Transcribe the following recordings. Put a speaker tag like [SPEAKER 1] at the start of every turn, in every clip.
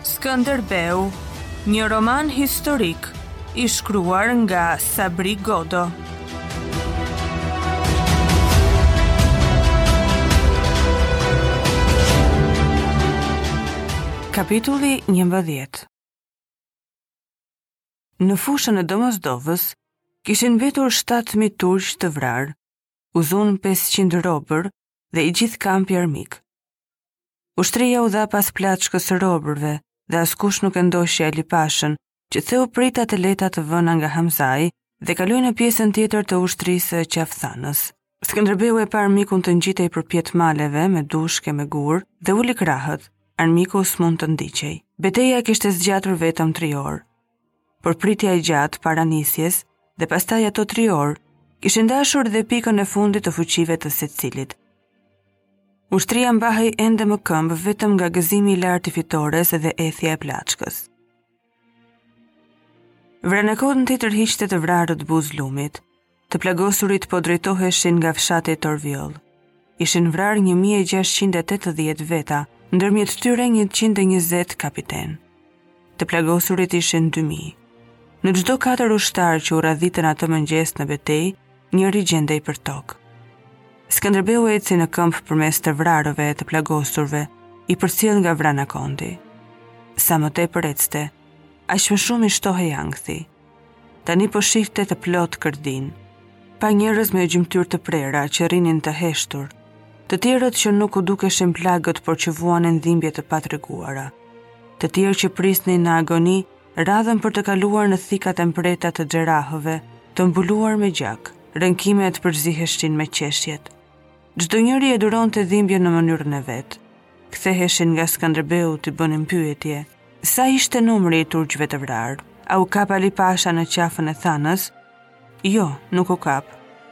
[SPEAKER 1] Skënderbeu, një roman historik i shkruar nga Sabri Godo. Kapitulli 11 Në fushën e Domosdovës kishin mbetur 7000 turq të vrarë, u zunë 500 robër dhe i gjithë kampi armik. Ushtria u dha pas plaçkës së robërve dhe askush nuk e ndoqi Ali Pashën, që theu prita të lehta të vëna nga Hamzai dhe kaloi me pjesën tjetër të ushtrisë në Qafthanë. Skënderbeu e pa armikun të ngjitej përpjetë maleve me dushk e me gurë dhe uli krahët. Armiku s'mund të ndiqej. Beteja kishte zgjatur vetëm 3 orë. Por pritja e gjatë para nisjes dhe pastaj ato tri orë, kishin dashur dhe pikën e fundit të fuqive të secilit. Ushtria mbahej ende më këmbë vetëm nga gëzimi i lartë i fitores dhe ethja e plaçkës. Vrana Kondi tërhiqte të vrarët buzë lumit, Të plagosurit po drejtoheshin nga fshati Torvjoll. Ishin vrarë 1680 veta, ndërmjet tyre 120 kapitenë. Të plagosurit ishin 2000. Në çdo katër ushtarë që u radhitën atë mëngjes në betejë, njëri gjendej përtokë. Skënderbeu eci në këmbë përmes të vrarëve e të plagosurve, i përcjellë nga Vrana Kondi. Sa më tepër ecte, aq më shumë i shtohej ankthi. Tani po shihte të plotë kërdinë. Pa njerëz me gjymtyrë të prera që rrinin të heshtur, të tjerët që nuk u dukeshin plagët por që vuanin dhimbje të patreguara. Të tjerë që prisnin në agoni, radhën për të kaluar në thikat e mprehta të xherahëve, të mbuluar me gjak, rënkimet përziheshin me qeshjet. Çdo njëri e duronte dhimbjen në mënyrën e vet. Ktheheshin nga Skënderbeu t'i bënin pyetje. Sa ishte numri i turqve të vrarë? A u kap Ali Pasha në qafën e Thanës? Jo, nuk u kap.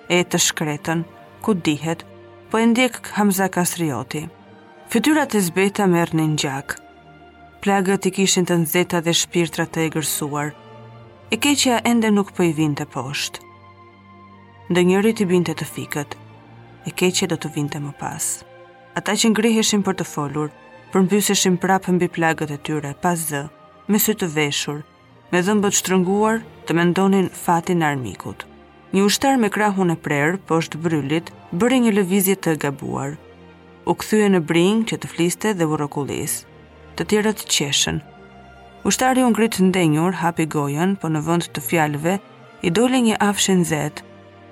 [SPEAKER 1] E të shkretën, ku dihet, po e ndjek Hamza Kastrioti. Fytyrat e zbeta merrnin gjak. Plagët i kishin të nxehta dhe shpirtrat të egërsuar. E keqja ende nuk po i vinte poshtë. Ndonjërit i binte të fikët. E keqja do të vinte më pas. Ata që ngriheshin për të folur, përmbyseshin prapë mbi plagët e tyre, pa zë, me sy të veshur, me dhëmbët shtrënguar të mendonin fatin e armikut. Një ushtar me krahun e prerë, poshtë bërrylit, bëri një lëvizje të gabuar. U kthye në brinjë që të fliste dhe u rrokullis. Të tjerët qeshën. Ushtari u ngrit ndenjur, hapi gojën, po në vend të fjalëve, i doli një afsh i nxehtë,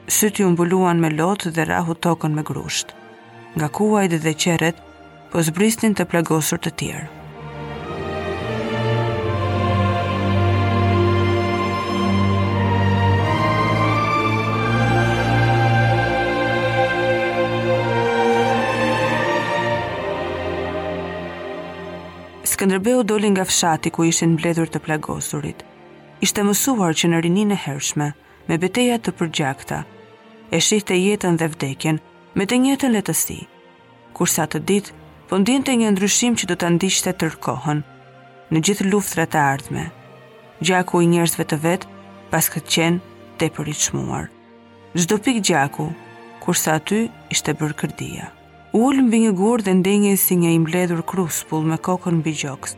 [SPEAKER 1] sytë iu mbuluan me lotë dhe rrahu tokën me grusht. nga kuajt dhe qerret po zbrisnin të plagosur të tjerë. Skënderbeu doli nga fshati ku ishin mbledhur të plagosurit. Ishte mësuar që në rininë e hershme, me beteja të përgjakta, e shihte jetën dhe vdekjen, me të njëjtën lehtësi. Kurse atë ditë po ndjente një ndryshim që do ta ndiqte tërë kohën, në gjithë luftrat e ardhme. Gjaku i njerëzve të vet paskësh qenë tepër i çmuar. Çdo pikë gjaku, kurse aty ishte bërë kërdia. U ul mbi një gur dhe ndenji si i mbledhur kruspull me kokën mbi gjoks.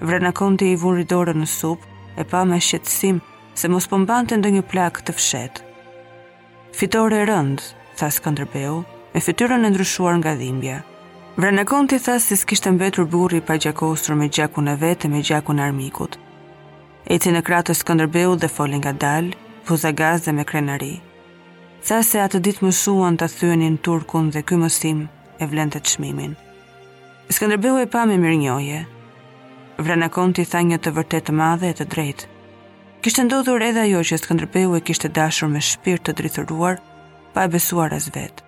[SPEAKER 1] Vranakonti i vuri dorën në sup, e pa me shqetësim se mos po mbante ndonjë plagë të fshehtë. Fitore e rëndë, tha Skënderbeu, me fytyrën e ndryshuar nga dhimbja. Vranakonti tha se s'kishte mbetur burri pa gjakosur me gjakun e vet e me gjakun e armikut. Eci në krah të Skënderbeut dhe foli ngadalë, buzagaz dhe me krenari. Tha se atë ditë mësuan ta thyenin turkun dhe ky mësim e vlente çmimin. Skënderbeu e pa me mirënjohje. Vranakonti tha një të vërtetë të madhe e të drejtë. Kishte ndodhur edhe ajo që Skënderbeu e kishte dashur me shpirt të drithëruar, pa e besuar as vetë.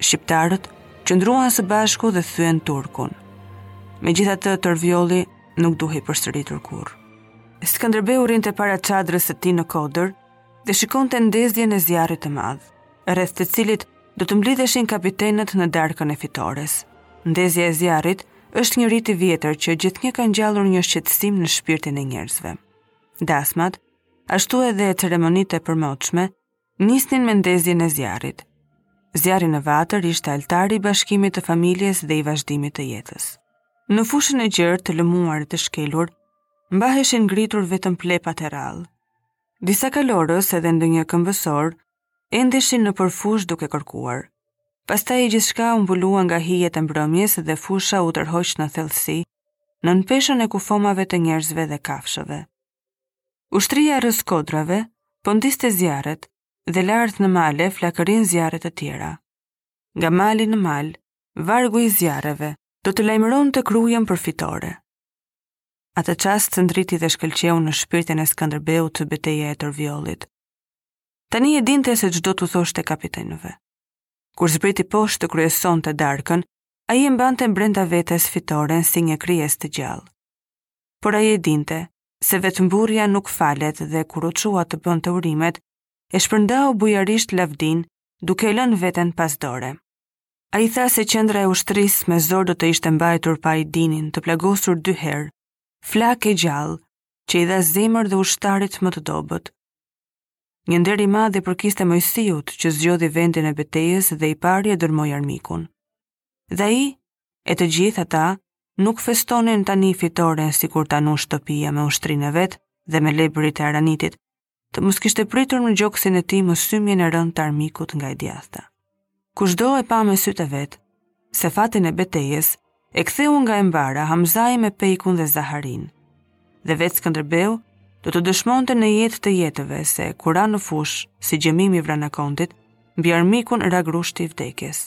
[SPEAKER 1] Shqiptarët qëndruan së bashku dhe thyen turkun. Megjithatë Torviolli nuk duhej përsëritur kurrë. Skënderbeu rrinte para çadrës së tij në kodër dhe shikonte ndezjen e zjarrit të madh, rreth të cilit do të mblidheshin kapitanët në darkën e fitores. Ndezja e zjarrit është një rit i vjetër që gjithnjë ka ngjallur një shqetësim në shpirtin e njerëzve. Dasmat, ashtu edhe ceremonitë e përmortshme, nisnin me ndezjen e zjarrit. Zjarri në vatër ishte altari i bashkimit të familjes dhe i vazhdimit të jetës. Në fushën e gjerë të lëmuar e të shkelur, mbaheshin ngritur vetëm plepat e rrallë. Disa kalorës edhe ndonjë këmbësor, endeshin nëpër fushë duke kërkuar. Pastaj gjithçka u mbulua nga hijet e mbrëmjes dhe fusha u tërhoq në thellësi, nën peshën e kufomave të njerëzve dhe kafshëve. Ushtria rrëzë kodrave po ndizte zjarret dhe lart në male flakërinin zjarre të tjera. Nga mali në mal, vargu i zjarreve do të lajmëronte Krujën për fitore. Atë çast ndriti dhe shkëlqeu në shpirtin e Skënderbeut beteja e Torviollit. Tani e dinte se ç'do t'u thoshte kapitanëve. Kur zbriti poshtë të kryesonte darkën, Ai e mbante brenda vetes fitoren si një krijesë të gjallë. Por ai e dinte se vetëmburrja nuk falet dhe kur u çua të bënte urimet, e shpërndau bujarisht lavdinë duke e lënë veten pas dore. Ai tha se qendra e ushtrisë me zor do të ishte mbajtur pa Ajdinin të plagosur dy herë, flakë e gjallë, që i dha zemër dhe ushtarit më të dobët. Një nder i madh i përkiste Moisiut, që zgjodhi vendin e betejës dhe i pari e dërmoi armikun. Dhe ai e të gjithë ata nuk festonin tani fitoren sikur Tanush Topia me ushtrinë e vet dhe me lebërit e Aranitit, të mos kishte pritur në gjoksin e tij mësymjen e rëndë të armikut nga e djathta. Kushdo e pa me sytë e vet, se fatin e betejës e ktheu nga e mbara Hamzai me Pejkun dhe Zaharin. Dhe vetë Skënderbeu do të dëshmonte në jetë të jetëve se kur ra në fushë si gjëmim i Vrana Kontit, mbi armikun ra grushti i vdekjes.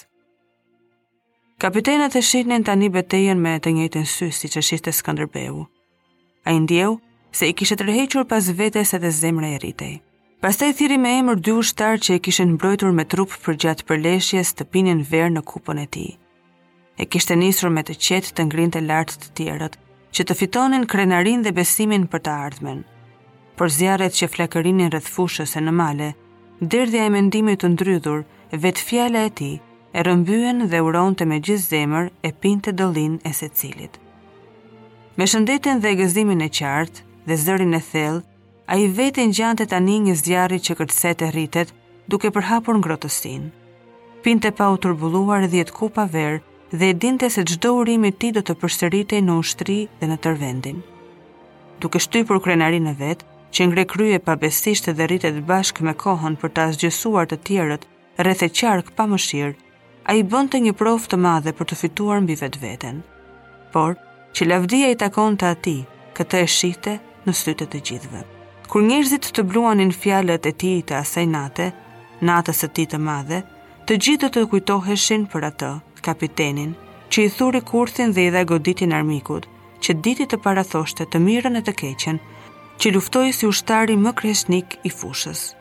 [SPEAKER 1] Kapitenat e shihnin tani betejën me të njëjtin sy siç e shihte Skënderbeu. Ai ndjeu se i kishte tërhequr pas vetes dhe zemra i rritej. Pastaj thirri me emër dy ushtarë që e kishin mbrojtur me trup përgjatë përleshjes të pinin verë në kupën e tij. E kishte nisur me të qetë të ngrinte lart të tjerët, që të fitonin krenarinë dhe besimin për të ardhmen. Por zjarret që flakërinin rreth fushës e në male, derdhja e mendimit të ndrydhur, vetë fjala e tij, e rrëmbyen dhe uronte me gjithë zemër e pinte dollinë e secilit. Me shëndetin dhe gëzimin e qartë dhe zërin e thellë, ai vetë i ngjante tani një zjarri që kërcet e rritet duke përhapur ngrohtësinë. Pinte pa u turbulluar dhjetë kupa verë dhe e dinte se çdo urim i tij do të përsëritej në ushtri dhe në tërë vendin. Duke shtypur krenarinë e vet, që ngre krye pabesisht dhe rritet bashkë me kohën për të asgjësuar të tjerët rreth e qark pa mëshirë, ai bënte një provë të madhe për të fituar mbi vetveten. Por, që lavdia i takonte atij, këtë e shihte në sytë e të gjithëve. Kur njerëzit të bluanin fjalët e tij të asaj nate, natës së tij të madhe, të gjithë do të kujtoheshin për atë, kapitenin, që i thuri kurthin dhe i dha goditjen armikut, që diti të parathoshte të mirën e të keqen, që luftoi si ushtari më kresnik i fushës.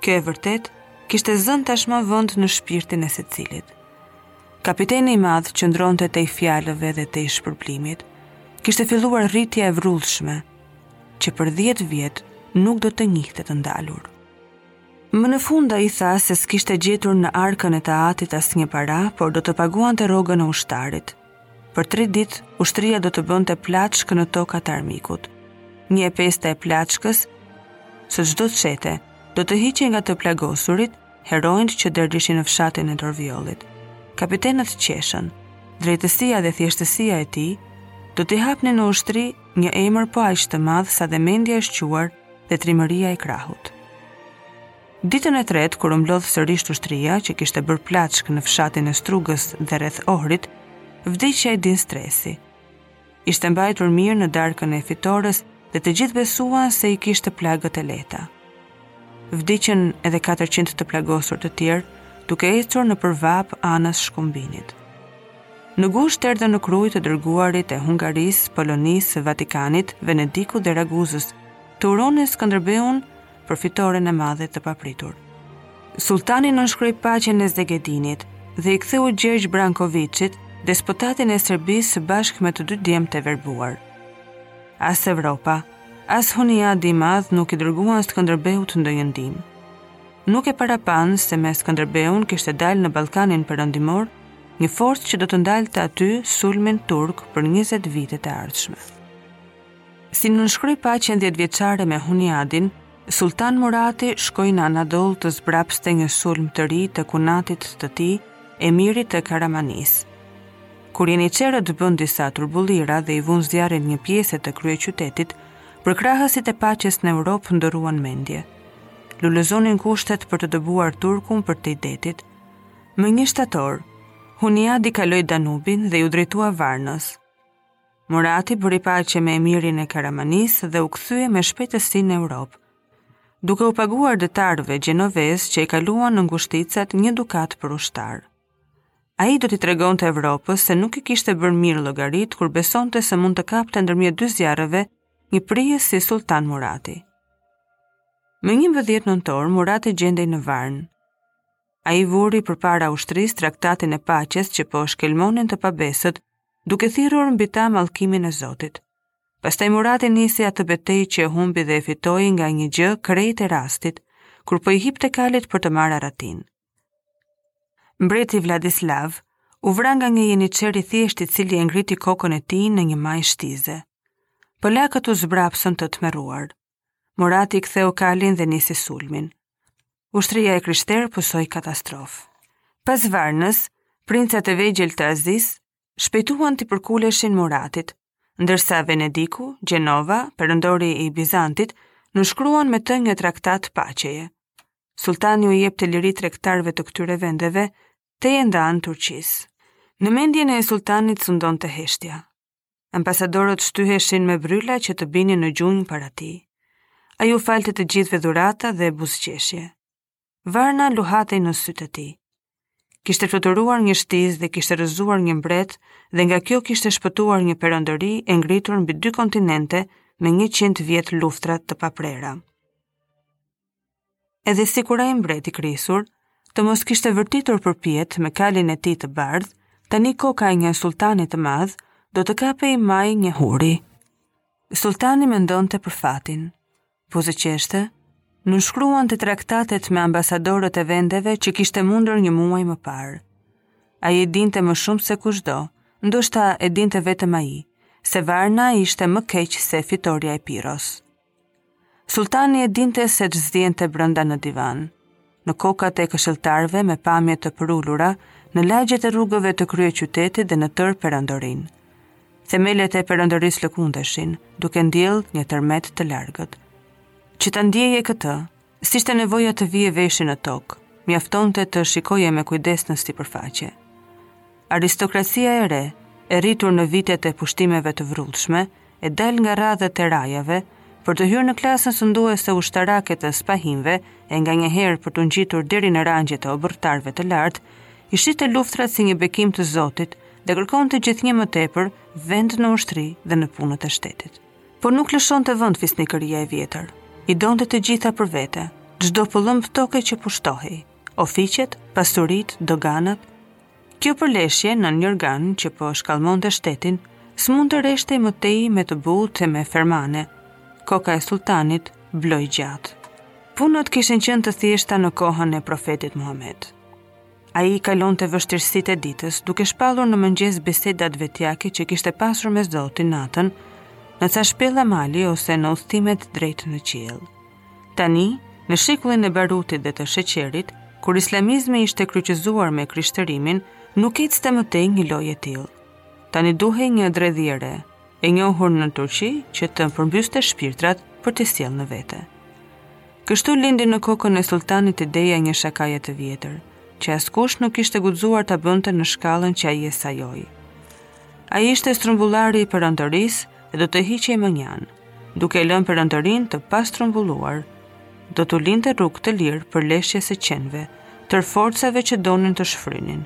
[SPEAKER 1] Kjo e vërtetë kishte zënë tashmë vend në shpirtin e secilit. Kapiteni i madh qëndronte tej fjalëve dhe tej shpërblimit, kishte filluar rritja e vrullshme, që për dhjetë vjet nuk do të njihte të ndalur. Më në fund ai tha se s'kishte gjetur në arkën e të atit asnjë para, por do të paguante rogën e ushtarit, Për tri ditë, ushtria do të bënte plaçkë në tokat e armikut. Një e pesta e plaçkës së çdo çete do të hiqej për të plagosurit heronjtë që dergjeshin në fshatin e Torviollit. Kapitenët qeshën. Drejtësia dhe thjeshtësia e tij do t'i hapnin në ushtri një emër po aq të madh sa dhe mendja e shquar dhe trimëria e krahut. Ditën e tretë, kur u mblodh sërisht ushtria që kishte bërë plaçkë në fshatin e Strugës dhe rreth Ohrit, vdiq Ajdin Stresi. Ishte mbajtur mirë në darkën e fitores dhe të gjithë besuan se i kishte plagët e lehta. Vdiqën edhe 400 të plagosur të tjerë, duke ecur nëpër vapë anës Shkumbinit. Në gusht erdhën në Krujë të dërguarit e Hungarisë, Polonisë, Vatikanit, Venedikut dhe Raguzës, të uronin Skënderbeun për fitoren e madhe të papritur. Sulltani nënshkroi paqen e Segedinit dhe i ktheu Gjergj Brankoviçit despotatin e Serbisë së bashkë me të dy djemtë e verbuar. As Evropa, as Huniadi i Madh nuk i dërguan Skënderbeut ndonjë ndihmë. Nuk e parapanë se me Skënderbeun kishte dalë në Ballkanin Perëndimor një forcë që do të ndalte aty sulmin turk për 20 vitet e ardhshme. Si nënshkroi paqen dhjetëvjeçare me Huniadin, Sulltan Murati shkoi në Anadoll të zbrapste një sulm të ri të kunatit të tij, emirit të Karamanisë. Kur jeniçerët bënë disa turbullira dhe i vunë zjarrin një pjese të kryeqytetit, përkrahësit e paqes në Europë ndërruan mendje. Lulëzonin kushtet për të dëbuar turkun përtej detit. Më një shtator, Huniadi kaloi Danubin dhe iu drejtua Varnës. Murati bëri paqe me emirin e Karamanisë dhe u kthye me shpejtësi në Europë, duke u paguar detarëve gjenovezë që i kaluan në ngushticat një dukat për ushtar. Ai do t'i tregonte Evropës se nuk i kishte bërë mirë llogaritë kur besonte se mund të kapte ndërmjet dy zjarreve një prijës si Sulltan Murati. Më njëmbëdhjetë nëntor, Murati gjendej në Varnë. Ai vuri përpara ushtrisë traktatin e paqes që po shkelmonin të pabesët duke thirrur mbi ta mallkimin e Zotit. Pastaj Murati nisi atë betejë që e humbi dhe e fitoi nga një gjë krejt e rastit, kur po i hipte kalit për të marrë arratinë. Mbreti Vladislav u vra nga një jeniçer i thjeshtë i cili e ngriti kokën e tij në një majë shtize. Polakët u zbrapsën të tmerruar. Murati i ktheu kalin dhe nisi sulmin. Ushtria e krishterë pësoi katastrofë. Pas Varnës, princat e vegjël të Azisë shpejtuan t'i përkuleshin Muratit, ndërsa Venediku, Gjenova, perandori i Bizantit, nënshkruan me të një traktat paqeje. Sultani u jepte liri tregtarëve të këtyre vendeve, tejendanë Turqisë. Në mendjen e sultanit sundonte heshtja, Ambasadorët shtyheshin me bryla që të binin në gjunjë para tij. Ai u falte të gjithëve dhurata dhe buzëqeshje. Varna luhatej në sytë e tij. Kishte fluturuar një shtizë dhe kishte rrëzuar një mbret dhe nga kjo kishte shpëtuar një perandori e ngritur mbi dy kontinente me njëqind vjet luftëra të paprera. Edhe sikur ai mbret i krisur, të mos ishte vërtitur përpjetë me kalin e tij të bardhë, tani koka e një sultani të madhë do të kapej majë një huri. Sultani mendonte për fatin, buzëqeshte, nënshkruante traktatet me ambasadorët e vendeve që kishte mundur një muaj më parë. Ai e dinte më shumë se kushdo, ndoshta e dinte vetëm ai, se Varna ishte më keq se fitorja e Pirros. Sultani e dinte se ç'ziente brenda në divan, në kokat e këshilltarëve me pamje të përulura, në lagjet e rrugëve të kryeqytetit dhe në tërë perandorinë. Themelet e perandorisë lëkundeshin, duke ndjellë një tërmet të largët. Që ta ndieje këtë, S'ishte nevoja të vije veshin në tokë, mjaftonte të shikoje me kujdes në sipërfaqe. Aristokracia e re, e rritur në vitet e pushtimeve të vrullshme, e dalë nga radhët e rajave, për të hyrë në klasën sunduese ushtarake të spahinve e nganjëherë për t'u ngjitur deri në rangjet e oborrtarëve të lartë, i shihte luftërat si një bekim të Zotit dhe kërkonte gjithnjë më tepër vend në ushtri dhe në punët e shtetit. Por nuk lëshonte vend fisnikëria e vjetër. I donte të gjitha për vete, çdo pëllëmbë toke që pushtohej, ofiqet, pasuritë, doganat. Kjo përleshje nën jorgan që po shkallmonte shtetin, s'mund të rreshtej më tej me të butë e me fermane. Koka e sultanit bloi gjatë. Punët kishin qenë të thjeshta në kohën e profetit Muhamet. Ai i kalonte vështirësitë e ditës, duke shpallur në mëngjes bisedat vetjake që kishte pasur me Zotin natën, në ca shpella mali ose në udhëtimet drejt në qiell. Tani, në shekullin e barutit dhe të sheqerit, kur islamizmi ishte kryqëzuar me krishtërimin, nuk ecte më tej një lojë e tillë. Tani duhej një dredhi e re, e njohur në Turqi që të përmbyste shpirtrat për t'i sjellë në vete. Kështu lindi në kokën e Sulltanit ideja e një shakaje të vjetër, që askush nuk kishte guxuar ta bënte në shkallën që ai e sajoi. Ai ishte strumbullari i perandorisë dhe do të hiqej mënjanë, duke e lënë perandorinë të pastrumbulluar. Do t'u linte rrugë të lirë përleshjes së qenve, tërë forcave që donin të shfrynin.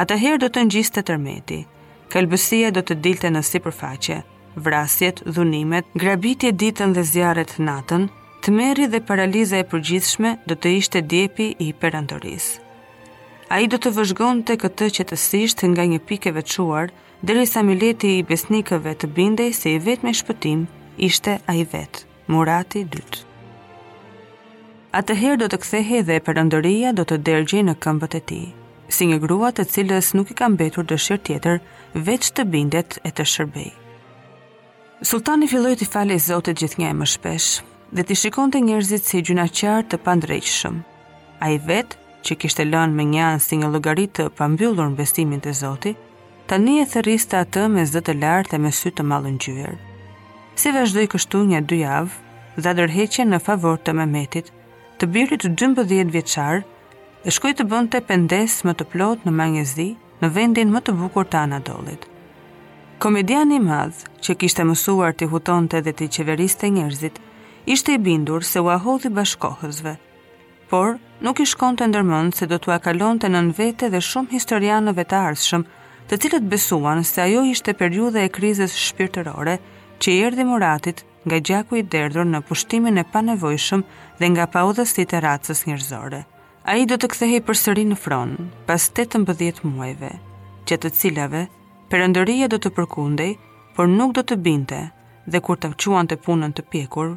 [SPEAKER 1] Atëherë do të ngjiste tërmeti, kalbësia do të dilte në sipërfaqe, vrasjet, dhunimet, grabitjet ditën dhe zjarret natën, tmerri dhe paraliza e përgjithshme do të ishte djepi i perandorisë. Ai do ta vëzhgonte këtë qetësisht nga një pikë e veçuar, derisa mileti i besnikëve të bindej se i vetmi shpëtim ishte ai vetë. Murati i dytë. Atëherë do të kthehej dhe perandoria do të dergjej në këmbët e tij, si një grua të cilës nuk i ka mbetur dëshirë tjetër veç të bindet e të shërbejë. Sultani filloi t'i falej Zotit gjithnjë e më shpesh dhe t'i shikonte njerëzit si gjynahqarë të pandreqshëm. Ai vetë, që kishte lënë mënjanë si një llogari të pambyllur besimin te Zoti, Tani e thërriste atë me zë të lartë e me sy të mallëngjyer. Si vazhdoi kështu një dy javë, dha dorëheqjen në favor të Mehmetit, të birit dymbëdhjetë vjeçar, dhe shkoi të bënte pendesë më të plotë në Magnezi, në vendin më të bukur të Anadollit. Komediani i madh, që kishte mësuar t'i hutonte dhe t'i qeveriste njerëzit, ishte i bindur se ua hodhi bashkëkohësve. Por, nuk i shkonte ndërmend se do t'ua kalonte nën vete dhe shumë historianëve të ardhshëm, të cilët besuan se ajo ishte periudha e krizës shpirtërore që i erdhi Muratit nga gjaku i derdhur në pushtime të panevojshme dhe nga paudhësitë e racës njerëzore. Ai do të kthehej përsëri në fron pas 18 muajve, gjatë të cilave perandoria do të përkundej, por nuk do të binte dhe kur ta quante punën të pjekur,